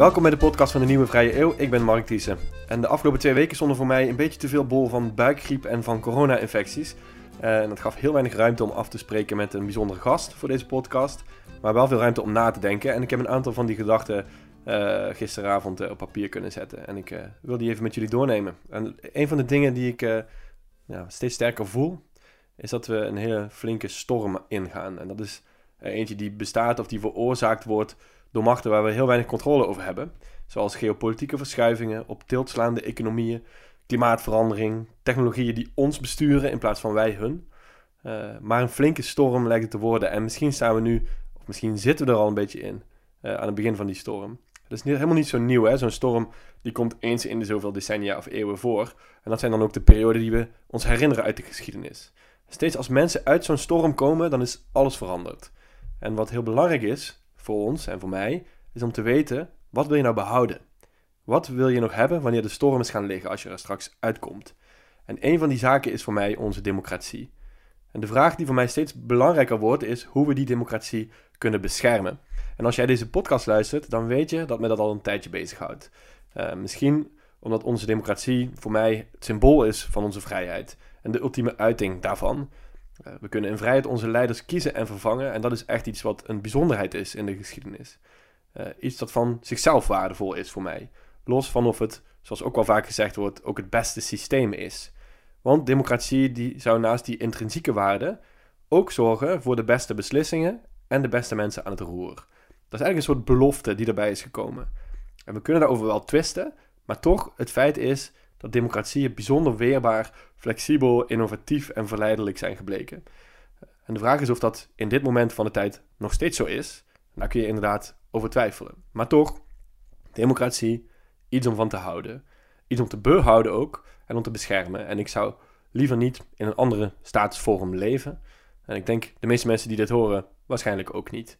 Welkom bij de podcast van de Nieuwe Vrije Eeuw. Ik ben Mark Thiessen. En de afgelopen twee weken stonden voor mij een beetje te veel bol van buikgriep en van corona-infecties. Eh, en dat gaf heel weinig ruimte om af te spreken met een bijzondere gast voor deze podcast. Maar wel veel ruimte om na te denken. En ik heb een aantal van die gedachten uh, gisteravond uh, op papier kunnen zetten. En ik wil die even met jullie doornemen. En een van de dingen die ik steeds sterker voel, is dat we een hele flinke storm ingaan. En dat is eentje die bestaat of die veroorzaakt wordt door machten waar we heel weinig controle over hebben. Zoals geopolitieke verschuivingen, op tilt slaande economieën, klimaatverandering, technologieën die ons besturen in plaats van wij hun. Uh, maar een flinke storm lijkt het te worden. En misschien staan we nu, of misschien zitten we er al een beetje in, uh, aan het begin van die storm. Dat is niet, helemaal niet zo nieuw, hè? Zo'n storm die komt eens in de zoveel decennia of eeuwen voor. En dat zijn dan ook de perioden die we ons herinneren uit de geschiedenis. Steeds als mensen uit zo'n storm komen, dan is alles veranderd. En wat heel belangrijk is voor ons en voor mij, is om te weten, wat wil je nou behouden? Wat wil je nog hebben wanneer de storm is gaan liggen als je er straks uitkomt? En een van die zaken is voor mij onze democratie. En de vraag die voor mij steeds belangrijker wordt, is hoe we die democratie kunnen beschermen. En als jij deze podcast luistert, dan weet je dat me dat al een tijdje bezighoudt. Uh, misschien omdat onze democratie voor mij het symbool is van onze vrijheid en de ultieme uiting daarvan. Uh, we kunnen in vrijheid onze leiders kiezen en vervangen en dat is echt iets wat een bijzonderheid is in de geschiedenis. Uh, iets dat van zichzelf waardevol is voor mij. Los van of het, zoals ook wel vaak gezegd wordt, ook het beste systeem is. Want democratie die zou naast die intrinsieke waarde ook zorgen voor de beste beslissingen en de beste mensen aan het roer. Dat is eigenlijk een soort belofte die erbij is gekomen. En we kunnen daarover wel twisten, maar toch, het feit is dat democratieën bijzonder weerbaar, flexibel, innovatief en verleidelijk zijn gebleken. En de vraag is of dat in dit moment van de tijd nog steeds zo is. Daar kun je inderdaad over twijfelen. Maar toch, democratie, iets om van te houden. Iets om te behouden ook en om te beschermen. En ik zou liever niet in een andere staatsvorm leven. En ik denk de meeste mensen die dit horen waarschijnlijk ook niet.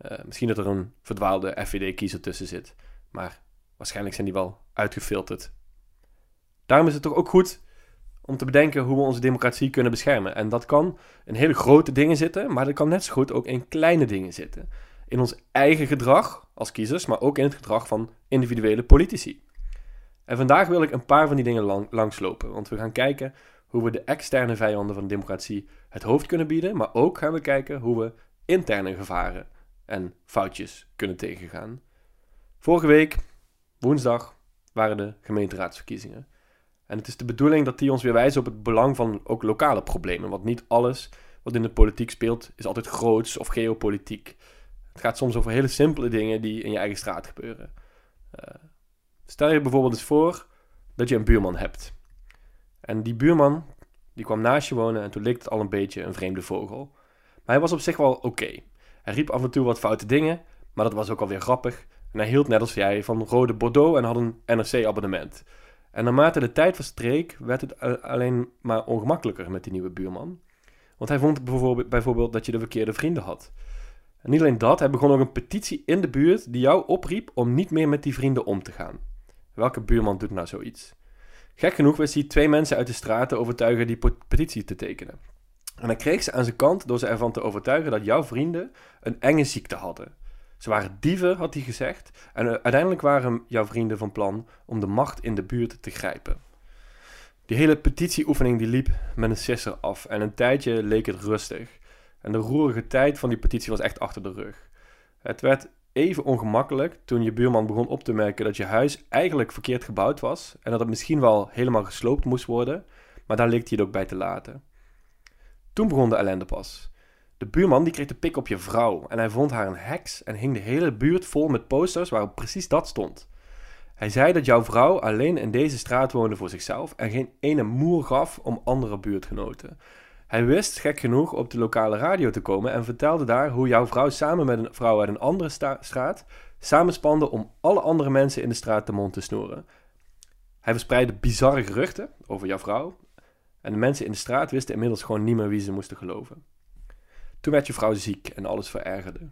Uh, misschien dat er een verdwaalde FVD-kiezer tussen zit. Maar waarschijnlijk zijn die wel uitgefilterd. Daarom is het toch ook goed om te bedenken hoe we onze democratie kunnen beschermen. En dat kan in hele grote dingen zitten, maar dat kan net zo goed ook in kleine dingen zitten. In ons eigen gedrag als kiezers, maar ook in het gedrag van individuele politici. En vandaag wil ik een paar van die dingen lang, langslopen, want we gaan kijken hoe we de externe vijanden van de democratie het hoofd kunnen bieden, maar ook gaan we kijken hoe we interne gevaren en foutjes kunnen tegengaan. Vorige week, woensdag, waren de gemeenteraadsverkiezingen. En het is de bedoeling dat die ons weer wijzen op het belang van ook lokale problemen. Want niet alles wat in de politiek speelt is altijd groots of geopolitiek. Het gaat soms over hele simpele dingen die in je eigen straat gebeuren. Uh, stel je bijvoorbeeld eens voor dat je een buurman hebt. En die buurman die kwam naast je wonen en toen leek het al een beetje een vreemde vogel. Maar hij was op zich wel oké. Hij riep af en toe wat foute dingen, maar dat was ook alweer grappig. En hij hield net als jij van rode Bordeaux en had een NRC-abonnement. En naarmate de tijd verstreek, werd het alleen maar ongemakkelijker met die nieuwe buurman. Want hij vond bijvoorbeeld, bijvoorbeeld dat je de verkeerde vrienden had. En niet alleen dat, hij begon ook een petitie in de buurt die jou opriep om niet meer met die vrienden om te gaan. Welke buurman doet nou zoiets? Gek genoeg wist hij twee mensen uit de straat overtuigen die petitie te tekenen. En hij kreeg ze aan zijn kant door ze ervan te overtuigen dat jouw vrienden een enge ziekte hadden. Ze waren dieven, had hij gezegd, en eh, uiteindelijk waren jouw vrienden van plan om de macht in de buurt te grijpen. Die hele petitieoefening die liep met een sisser af en een tijdje leek het rustig. En de roerige tijd van die petitie was echt achter de rug. Het werd even ongemakkelijk toen je buurman begon op te merken dat je huis eigenlijk verkeerd gebouwd was en dat het misschien wel helemaal gesloopt moest worden, maar daar leek hij het ook bij te laten. Toen begon de ellende pas. De buurman die kreeg de pik op je vrouw en hij vond haar een heks en hing de hele buurt vol met posters waarop precies dat stond. Hij zei dat jouw vrouw alleen in deze straat woonde voor zichzelf en geen ene moer gaf om andere buurtgenoten. Hij wist, gek genoeg, op de lokale radio te komen en vertelde daar hoe jouw vrouw samen met een vrouw uit een andere straat samenspande om alle andere mensen in de straat de mond te snoeren. Hij verspreidde bizarre geruchten over jouw vrouw en de mensen in de straat wisten inmiddels gewoon niet meer wie ze moesten geloven. Toen werd je vrouw ziek en alles verergerde.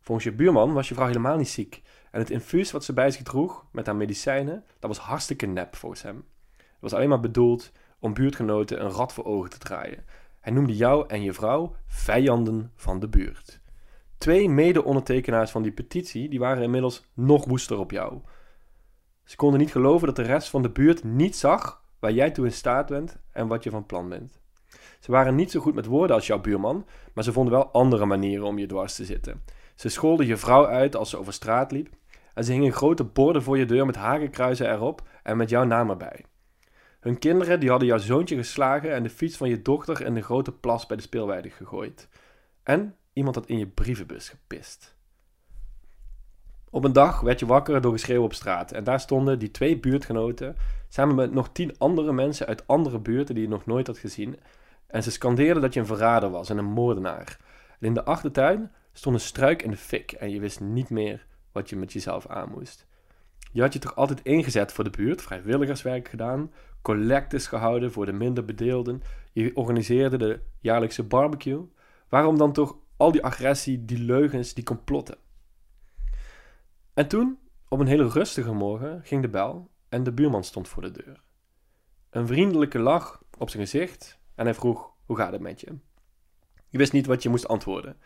Volgens je buurman was je vrouw helemaal niet ziek. En het infuus wat ze bij zich droeg met haar medicijnen, dat was hartstikke nep volgens hem. Het was alleen maar bedoeld om buurtgenoten een rat voor ogen te draaien. Hij noemde jou en je vrouw vijanden van de buurt. Twee mede-ondertekenaars van die petitie die waren inmiddels nog woester op jou. Ze konden niet geloven dat de rest van de buurt niet zag waar jij toe in staat bent en wat je van plan bent. Ze waren niet zo goed met woorden als jouw buurman, maar ze vonden wel andere manieren om je dwars te zitten. Ze scholden je vrouw uit als ze over straat liep en ze hingen grote borden voor je deur met hakenkruizen erop en met jouw naam erbij. Hun kinderen die hadden jouw zoontje geslagen en de fiets van je dochter in de grote plas bij de speelweide gegooid. En iemand had in je brievenbus gepist. Op een dag werd je wakker door geschreeuw op straat en daar stonden die twee buurtgenoten samen met nog tien andere mensen uit andere buurten die je nog nooit had gezien en ze scandeerden dat je een verrader was en een moordenaar. En in de achtertuin stond een struik in de fik en je wist niet meer wat je met jezelf aan moest. Je had je toch altijd ingezet voor de buurt, vrijwilligerswerk gedaan, collectes gehouden voor de minder bedeelden, je organiseerde de jaarlijkse barbecue. Waarom dan toch al die agressie, die leugens, die complotten? En toen, op een hele rustige morgen, ging de bel en de buurman stond voor de deur. Een vriendelijke lach op zijn gezicht en hij vroeg: Hoe gaat het met je? Je wist niet wat je moest antwoorden.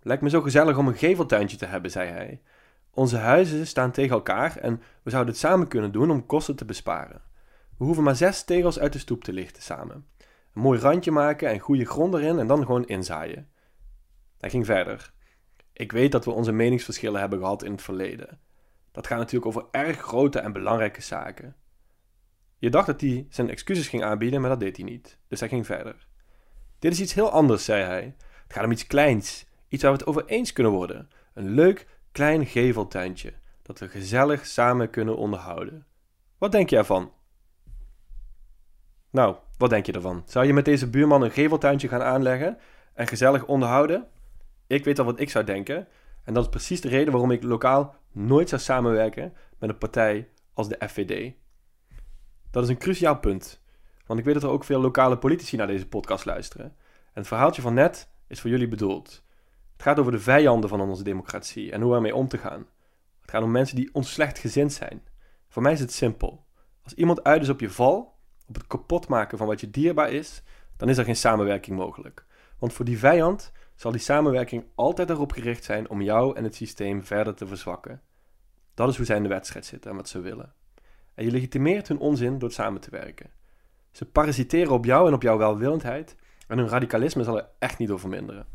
Lijkt me zo gezellig om een geveltuintje te hebben, zei hij. Onze huizen staan tegen elkaar en we zouden het samen kunnen doen om kosten te besparen. We hoeven maar zes tegels uit de stoep te lichten samen. Een mooi randje maken en goede grond erin en dan gewoon inzaaien. Hij ging verder. Ik weet dat we onze meningsverschillen hebben gehad in het verleden. Dat gaat natuurlijk over erg grote en belangrijke zaken. Je dacht dat hij zijn excuses ging aanbieden, maar dat deed hij niet. Dus hij ging verder. Dit is iets heel anders, zei hij. Het gaat om iets kleins. Iets waar we het over eens kunnen worden. Een leuk, klein geveltuintje. Dat we gezellig samen kunnen onderhouden. Wat denk je ervan? Nou, wat denk je ervan? Zou je met deze buurman een geveltuintje gaan aanleggen en gezellig onderhouden? Ik weet al wat ik zou denken. En dat is precies de reden waarom ik lokaal nooit zou samenwerken met een partij als de FVD. Dat is een cruciaal punt. Want ik weet dat er ook veel lokale politici naar deze podcast luisteren. En het verhaaltje van net is voor jullie bedoeld. Het gaat over de vijanden van onze democratie en hoe ermee om te gaan. Het gaat om mensen die ons slecht gezind zijn. Voor mij is het simpel. Als iemand uit is op je val, op het kapotmaken van wat je dierbaar is, dan is er geen samenwerking mogelijk. Want voor die vijand zal die samenwerking altijd erop gericht zijn om jou en het systeem verder te verzwakken. Dat is hoe zij in de wedstrijd zitten en wat ze willen. En je legitimeert hun onzin door samen te werken. Ze parasiteren op jou en op jouw welwillendheid en hun radicalisme zal er echt niet door verminderen.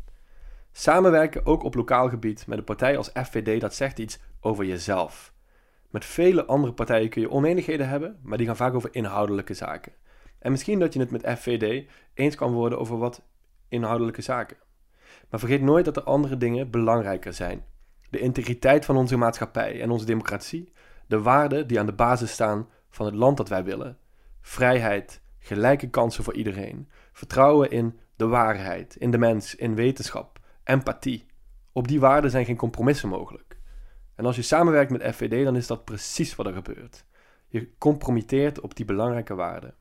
Samenwerken ook op lokaal gebied met een partij als FVD dat zegt iets over jezelf. Met vele andere partijen kun je oneenigheden hebben, maar die gaan vaak over inhoudelijke zaken. En misschien dat je het met FVD eens kan worden over wat inhoudelijke zaken. Maar vergeet nooit dat er andere dingen belangrijker zijn. De integriteit van onze maatschappij en onze democratie, de waarden die aan de basis staan van het land dat wij willen. Vrijheid, gelijke kansen voor iedereen, vertrouwen in de waarheid, in de mens, in wetenschap, empathie. Op die waarden zijn geen compromissen mogelijk. En als je samenwerkt met FVD, dan is dat precies wat er gebeurt. Je compromitteert op die belangrijke waarden.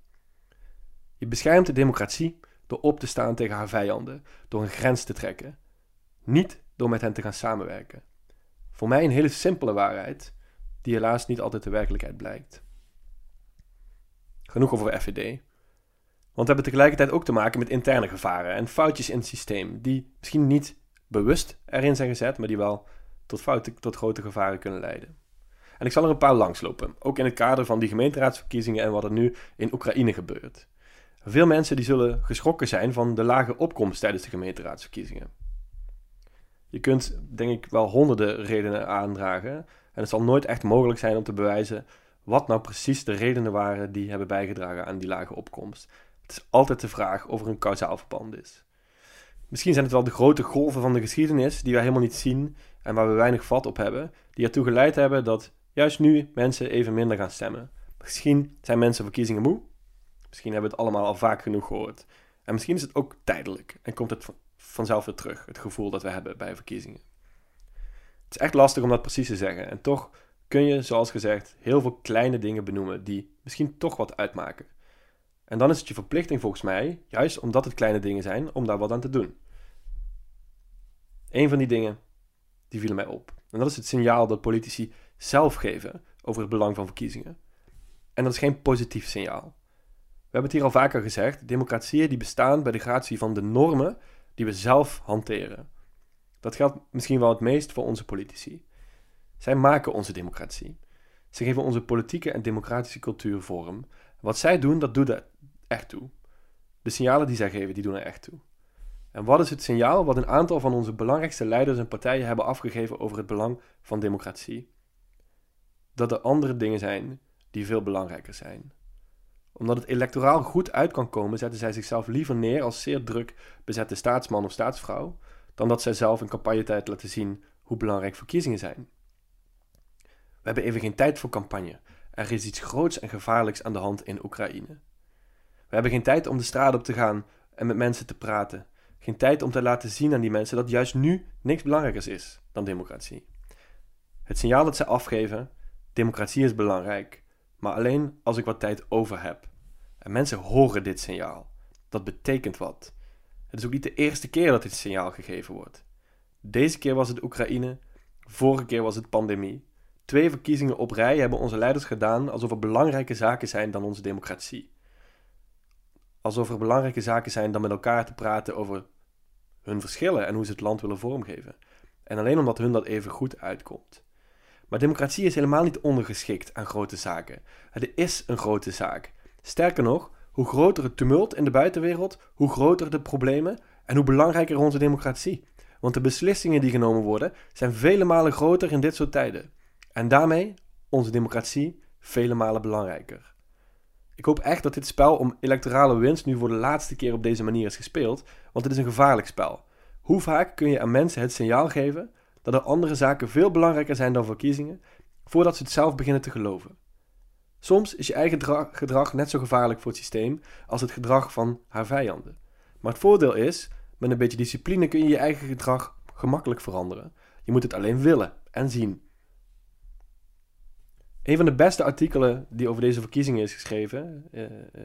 Je beschermt de democratie door op te staan tegen haar vijanden, door een grens te trekken. Niet door met hen te gaan samenwerken. Voor mij een hele simpele waarheid, die helaas niet altijd de werkelijkheid blijkt. Genoeg over FVD. Want we hebben tegelijkertijd ook te maken met interne gevaren en foutjes in het systeem, die misschien niet bewust erin zijn gezet, maar die wel tot tot grote gevaren kunnen leiden. En ik zal er een paar langslopen, ook in het kader van die gemeenteraadsverkiezingen en wat er nu in Oekraïne gebeurt. Veel mensen die zullen geschrokken zijn van de lage opkomst tijdens de gemeenteraadsverkiezingen. Je kunt, denk ik, wel honderden redenen aandragen. En het zal nooit echt mogelijk zijn om te bewijzen wat nou precies de redenen waren die hebben bijgedragen aan die lage opkomst. Het is altijd de vraag of er een kausaal verband is. Misschien zijn het wel de grote golven van de geschiedenis die wij helemaal niet zien en waar we weinig vat op hebben, die ertoe geleid hebben dat juist nu mensen even minder gaan stemmen. Misschien zijn mensen verkiezingen moe Misschien hebben we het allemaal al vaak genoeg gehoord. En misschien is het ook tijdelijk en komt het vanzelf weer terug, het gevoel dat we hebben bij verkiezingen. Het is echt lastig om dat precies te zeggen. En toch kun je, zoals gezegd, heel veel kleine dingen benoemen die misschien toch wat uitmaken. En dan is het je verplichting volgens mij, juist omdat het kleine dingen zijn, om daar wat aan te doen. Een van die dingen, die vielen mij op. En dat is het signaal dat politici zelf geven over het belang van verkiezingen. En dat is geen positief signaal. We hebben het hier al vaker gezegd, democratieën die bestaan bij de gratie van de normen die we zelf hanteren. Dat geldt misschien wel het meest voor onze politici. Zij maken onze democratie. Ze geven onze politieke en democratische cultuur vorm. Wat zij doen, dat doet er echt toe. De signalen die zij geven, die doen er echt toe. En wat is het signaal wat een aantal van onze belangrijkste leiders en partijen hebben afgegeven over het belang van democratie? Dat er andere dingen zijn die veel belangrijker zijn. Omdat het electoraal goed uit kan komen, zetten zij zichzelf liever neer als zeer druk bezette staatsman of staatsvrouw, dan dat zij zelf in campagnetijd laten zien hoe belangrijk verkiezingen zijn. We hebben even geen tijd voor campagne. Er is iets groots en gevaarlijks aan de hand in Oekraïne. We hebben geen tijd om de straat op te gaan en met mensen te praten. Geen tijd om te laten zien aan die mensen dat juist nu niks belangrijkers is dan democratie. Het signaal dat zij afgeven: democratie is belangrijk, maar alleen als ik wat tijd over heb. En mensen horen dit signaal. Dat betekent wat. Het is ook niet de eerste keer dat dit signaal gegeven wordt. Deze keer was het Oekraïne, vorige keer was het pandemie. Twee verkiezingen op rij hebben onze leiders gedaan alsof er belangrijke zaken zijn dan onze democratie. Alsof er belangrijke zaken zijn dan met elkaar te praten over hun verschillen en hoe ze het land willen vormgeven. En alleen omdat hun dat even goed uitkomt. Maar democratie is helemaal niet ondergeschikt aan grote zaken. Het is een grote zaak. Sterker nog, hoe groter het tumult in de buitenwereld, hoe groter de problemen en hoe belangrijker onze democratie. Want de beslissingen die genomen worden zijn vele malen groter in dit soort tijden. En daarmee onze democratie vele malen belangrijker. Ik hoop echt dat dit spel om electorale winst nu voor de laatste keer op deze manier is gespeeld, want het is een gevaarlijk spel. Hoe vaak kun je aan mensen het signaal geven dat er andere zaken veel belangrijker zijn dan verkiezingen, voordat ze het zelf beginnen te geloven? Soms is je eigen gedrag net zo gevaarlijk voor het systeem als het gedrag van haar vijanden. Maar het voordeel is, met een beetje discipline kun je je eigen gedrag gemakkelijk veranderen. Je moet het alleen willen en zien. Een van de beste artikelen die over deze verkiezingen is geschreven, uh,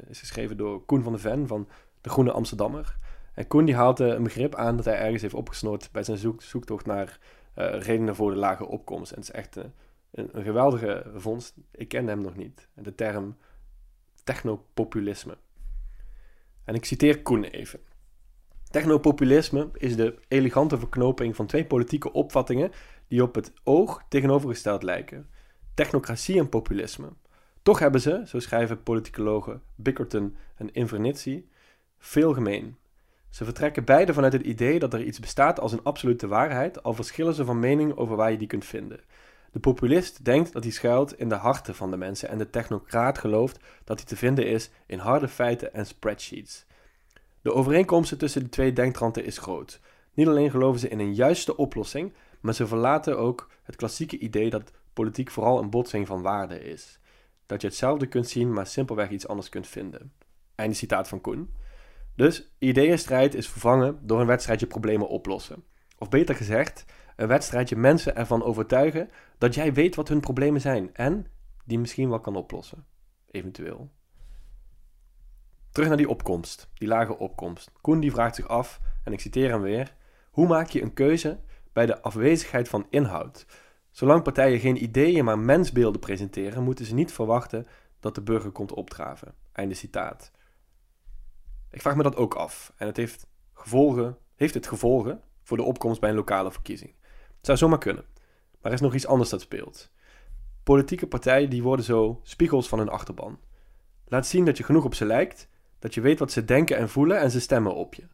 is geschreven door Koen van de Ven van De Groene Amsterdammer. En Koen die haalt een begrip aan dat hij ergens heeft opgesnoord bij zijn zoek, zoektocht naar redenen voor de lage opkomst. En het is echt een, geweldige vondst. Ik ken hem nog niet. De term technopopulisme. En ik citeer Koen even. Technopopulisme is de elegante verknoping van twee politieke opvattingen die op het oog tegenovergesteld lijken technocratie en populisme. Toch hebben ze, zo schrijven politicologen Bickerton en Invernizzi, veel gemeen. Ze vertrekken beide vanuit het idee dat er iets bestaat als een absolute waarheid, al verschillen ze van mening over waar je die kunt vinden. De populist denkt dat hij schuilt in de harten van de mensen en de technocraat gelooft dat hij te vinden is in harde feiten en spreadsheets. De overeenkomsten tussen de twee denktranden is groot. Niet alleen geloven ze in een juiste oplossing, maar ze verlaten ook het klassieke idee dat politiek vooral een botsing van waarden is. Dat je hetzelfde kunt zien, maar simpelweg iets anders kunt vinden. Einde citaat van Koen. Dus ideeënstrijd is vervangen door een wedstrijdje problemen oplossen. Of beter gezegd, een wedstrijdje mensen ervan overtuigen dat jij weet wat hun problemen zijn en die misschien wel kan oplossen. Eventueel. Terug naar die opkomst, die lage opkomst. Koen die vraagt zich af, en ik citeer hem weer: hoe maak je een keuze bij de afwezigheid van inhoud? Zolang partijen geen ideeën, maar mensbeelden presenteren, moeten ze niet verwachten dat de burger komt opdraven. Einde citaat. Ik vraag me dat ook af. En het heeft gevolgen, heeft het gevolgen voor de opkomst bij een lokale verkiezing. Het zou zomaar kunnen. Maar er is nog iets anders dat speelt. Politieke partijen die worden zo spiegels van hun achterban. Laat zien dat je genoeg op ze lijkt, dat je weet wat ze denken en voelen en ze stemmen op je.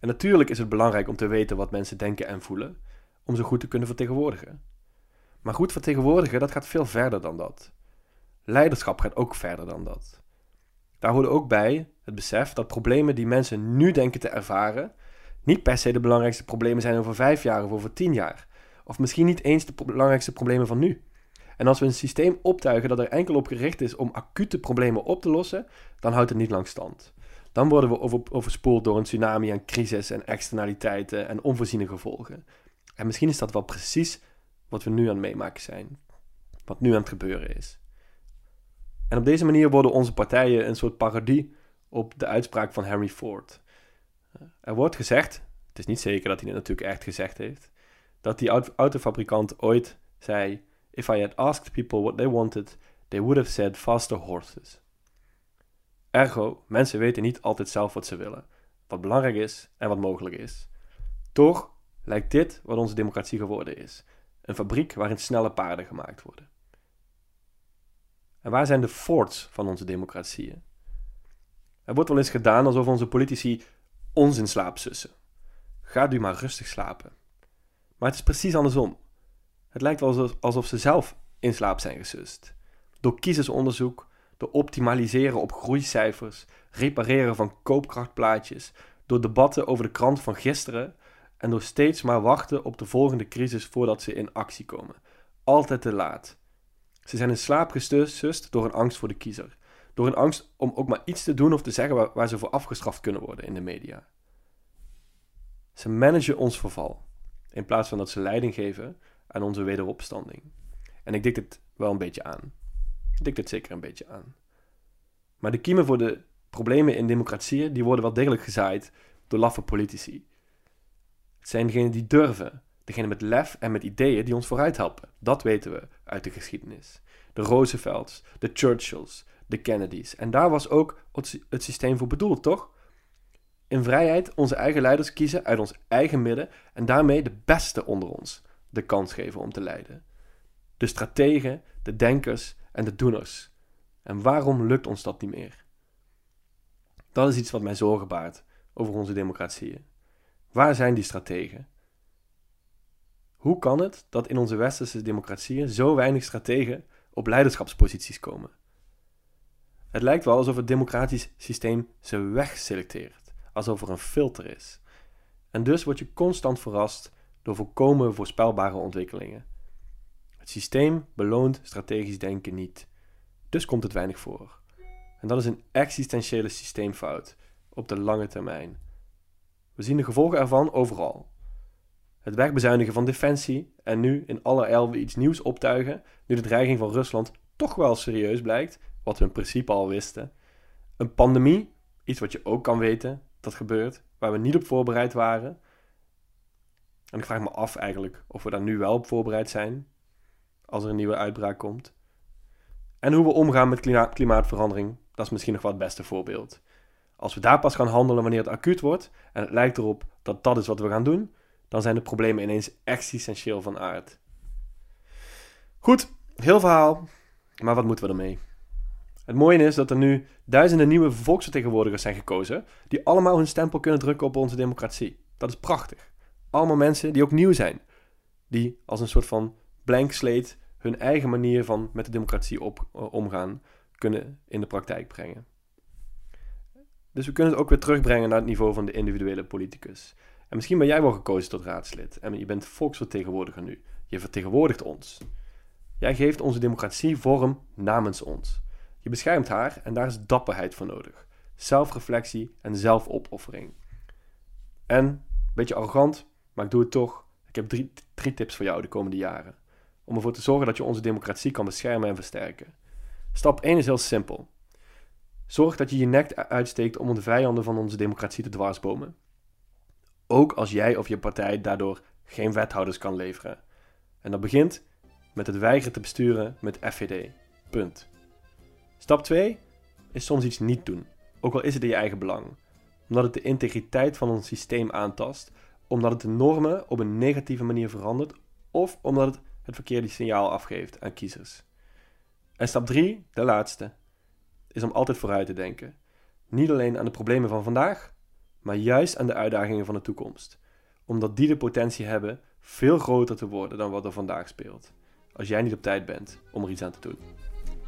En natuurlijk is het belangrijk om te weten wat mensen denken en voelen, om ze goed te kunnen vertegenwoordigen. Maar goed vertegenwoordigen, dat gaat veel verder dan dat. Leiderschap gaat ook verder dan dat. Daar hoort ook bij het besef dat problemen die mensen nu denken te ervaren, niet per se de belangrijkste problemen zijn over vijf jaar of over tien jaar. Of misschien niet eens de belangrijkste problemen van nu. En als we een systeem optuigen dat er enkel op gericht is om acute problemen op te lossen, dan houdt het niet lang stand. Dan worden we over, overspoeld door een tsunami aan crisis en externaliteiten en onvoorziene gevolgen. En misschien is dat wel precies wat we nu aan het meemaken zijn. Wat nu aan het gebeuren is. En op deze manier worden onze partijen een soort parodie op de uitspraak van Henry Ford. Er wordt gezegd, het is niet zeker dat hij het natuurlijk echt gezegd heeft, dat die autofabrikant ooit zei: If I had asked people what they wanted, they would have said faster horses. Ergo, mensen weten niet altijd zelf wat ze willen, wat belangrijk is en wat mogelijk is. Toch lijkt dit wat onze democratie geworden is: een fabriek waarin snelle paarden gemaakt worden. En waar zijn de forts van onze democratieën? Er wordt wel eens gedaan alsof onze politici ons in slaap sussen. Ga u maar rustig slapen. Maar het is precies andersom. Het lijkt wel alsof ze zelf in slaap zijn gesust. Door kiezersonderzoek, door optimaliseren op groeicijfers, repareren van koopkrachtplaatjes, door debatten over de krant van gisteren en door steeds maar wachten op de volgende crisis voordat ze in actie komen. Altijd te laat. Ze zijn in slaap gesust door een angst voor de kiezer. Door een angst om ook maar iets te doen of te zeggen waar, waar ze voor afgestraft kunnen worden in de media. Ze managen ons verval, in plaats van dat ze leiding geven aan onze wederopstanding. En ik dik dit wel een beetje aan. Ik dik dit zeker een beetje aan. Maar de kiemen voor de problemen in democratieën, die worden wel degelijk gezaaid door laffe politici. Het zijn degenen die durven, degenen met lef en met ideeën die ons vooruit helpen. Dat weten we uit de geschiedenis. De Roosevelts, de Churchills, de Kennedys. En daar was ook het systeem voor bedoeld, toch? In vrijheid onze eigen leiders kiezen uit ons eigen midden en daarmee de beste onder ons de kans geven om te leiden. De strategen, de denkers en de doeners. En waarom lukt ons dat niet meer? Dat is iets wat mij zorgen baart over onze democratieën. Waar zijn die strategen? Hoe kan het dat in onze westerse democratieën zo weinig strategen op leiderschapsposities komen? Het lijkt wel alsof het democratisch systeem ze wegselecteert, alsof er een filter is. En dus word je constant verrast door volkomen voorspelbare ontwikkelingen. Het systeem beloont strategisch denken niet, dus komt het weinig voor. En dat is een existentiële systeemfout op de lange termijn. We zien de gevolgen ervan overal. Het wegbezuinigen van defensie en nu in alle eil iets nieuws optuigen, nu de dreiging van Rusland toch wel serieus blijkt, wat we in principe al wisten. Een pandemie, iets wat je ook kan weten dat gebeurt, waar we niet op voorbereid waren. En ik vraag me af eigenlijk of we daar nu wel op voorbereid zijn, als er een nieuwe uitbraak komt. En hoe we omgaan met klimaatverandering, dat is misschien nog wel het beste voorbeeld. Als we daar pas gaan handelen wanneer het acuut wordt en het lijkt erop dat dat is wat we gaan doen, dan zijn de problemen ineens existentieel van aard. Goed, heel verhaal, maar wat moeten we ermee? Het mooie is dat er nu duizenden nieuwe volksvertegenwoordigers zijn gekozen, die allemaal hun stempel kunnen drukken op onze democratie. Dat is prachtig. Allemaal mensen die ook nieuw zijn, die als een soort van blank slate hun eigen manier van met de democratie op, eh, omgaan kunnen in de praktijk brengen. Dus we kunnen het ook weer terugbrengen naar het niveau van de individuele politicus. En misschien ben jij wel gekozen tot raadslid en je bent volksvertegenwoordiger nu. Je vertegenwoordigt ons. Jij geeft onze democratie vorm namens ons. Je beschermt haar en daar is dapperheid voor nodig. Zelfreflectie en zelfopoffering. En, een beetje arrogant, maar ik doe het toch. Ik heb drie, drie tips voor jou de komende jaren. Om ervoor te zorgen dat je onze democratie kan beschermen en versterken. Stap 1 is heel simpel. Zorg dat je je nek uitsteekt om de vijanden van onze democratie te dwarsbomen. Ook als jij of je partij daardoor geen wethouders kan leveren. En dat begint met het weigeren te besturen met FVD. Punt. Stap 2 is soms iets niet doen, ook al is het in je eigen belang. Omdat het de integriteit van ons systeem aantast, omdat het de normen op een negatieve manier verandert of omdat het het verkeerde signaal afgeeft aan kiezers. En stap 3, de laatste, is om altijd vooruit te denken. Niet alleen aan de problemen van vandaag, maar juist aan de uitdagingen van de toekomst. Omdat die de potentie hebben veel groter te worden dan wat er vandaag speelt. Als jij niet op tijd bent om er iets aan te doen.